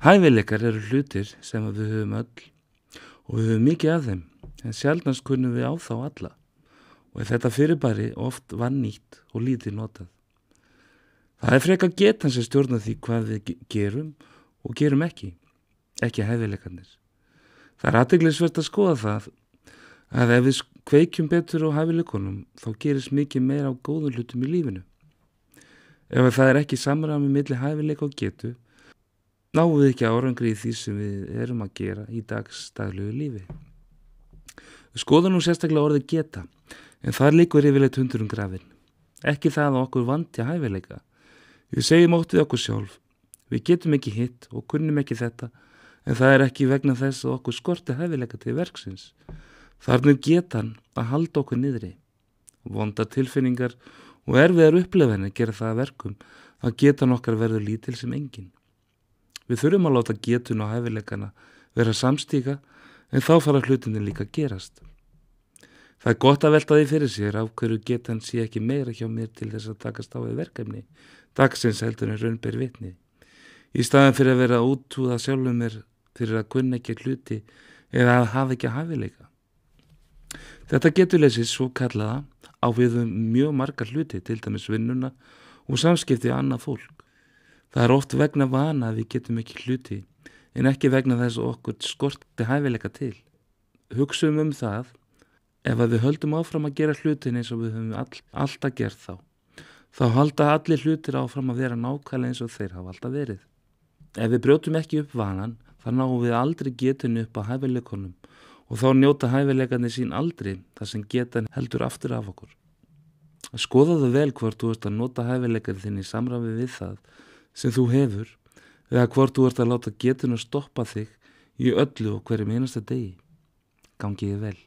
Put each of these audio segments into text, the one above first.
Hæfileikar eru hlutir sem við höfum öll og við höfum mikið af þeim en sjálfnast kunnum við á þá alla og þetta fyrirbæri oft var nýtt og lítið notað. Það er freka getan sem stjórna því hvað við gerum og gerum ekki, ekki hæfileikarnir. Það er aðteglisvert að skoða það að ef við kveikjum betur á hæfileikunum þá gerist mikið meira á góðum hlutum í lífinu. Ef það er ekki samræmi millir hæfileika og getu, náum við ekki árangri í því sem við erum að gera í dagstagluðu lífi. Við skoðum nú sérstaklega orðið geta, en það líkur yfirleitt hundur um grafin. Ekki það að okkur vanti hæfileika. Við segjum óttið okkur sjálf. Við getum ekki hitt og kunnum ekki þetta, en það er ekki vegna þess að okkur skorti hæfileika til verksins. Þarna er getan að halda okkur niðri. Vonda tilfinningar og erfiðar upplefinni gera það að verkum að getan okkar verður lítil sem engin. Við þurfum að láta getun og hæfileikana vera samstíka en þá fara hlutinni líka gerast. Það er gott að velta því fyrir sér á hverju getan sé ekki meira hjá mér til þess að takast á við verkefni, dagsins heldur en raunber vitni. Í staðan fyrir að vera útúða sjálfum mér fyrir að kunna ekki hluti eða að hafa ekki hæfileika. Þetta geturleysi svo kallaða á við um mjög margar hluti, til dæmis vinnuna og samskipti annað fólk. Það er oft vegna vana að við getum ekki hluti en ekki vegna þess að okkur skorti hæfileika til. Hugsum um það ef við höldum áfram að gera hlutin eins og við höfum all, alltaf gert þá. Þá halda allir hlutir áfram að vera nákvæmlega eins og þeir hafa alltaf verið. Ef við brjótum ekki upp vanan þá náum við aldrei getinu upp á hæfileikonum og þá njóta hæfileikarnir sín aldrei þar sem getan heldur aftur af okkur. Skoðaðu vel hvort þú ert að nota hæfileikarnir þinn í samræfi við það sem þú hefur eða hvort þú ert að láta getinu stoppa þig í öllu og hverjum einasta degi. Gangiði vel.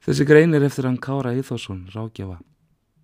Þessi grein er eftir hann Kára Íþórsson, rákjafa.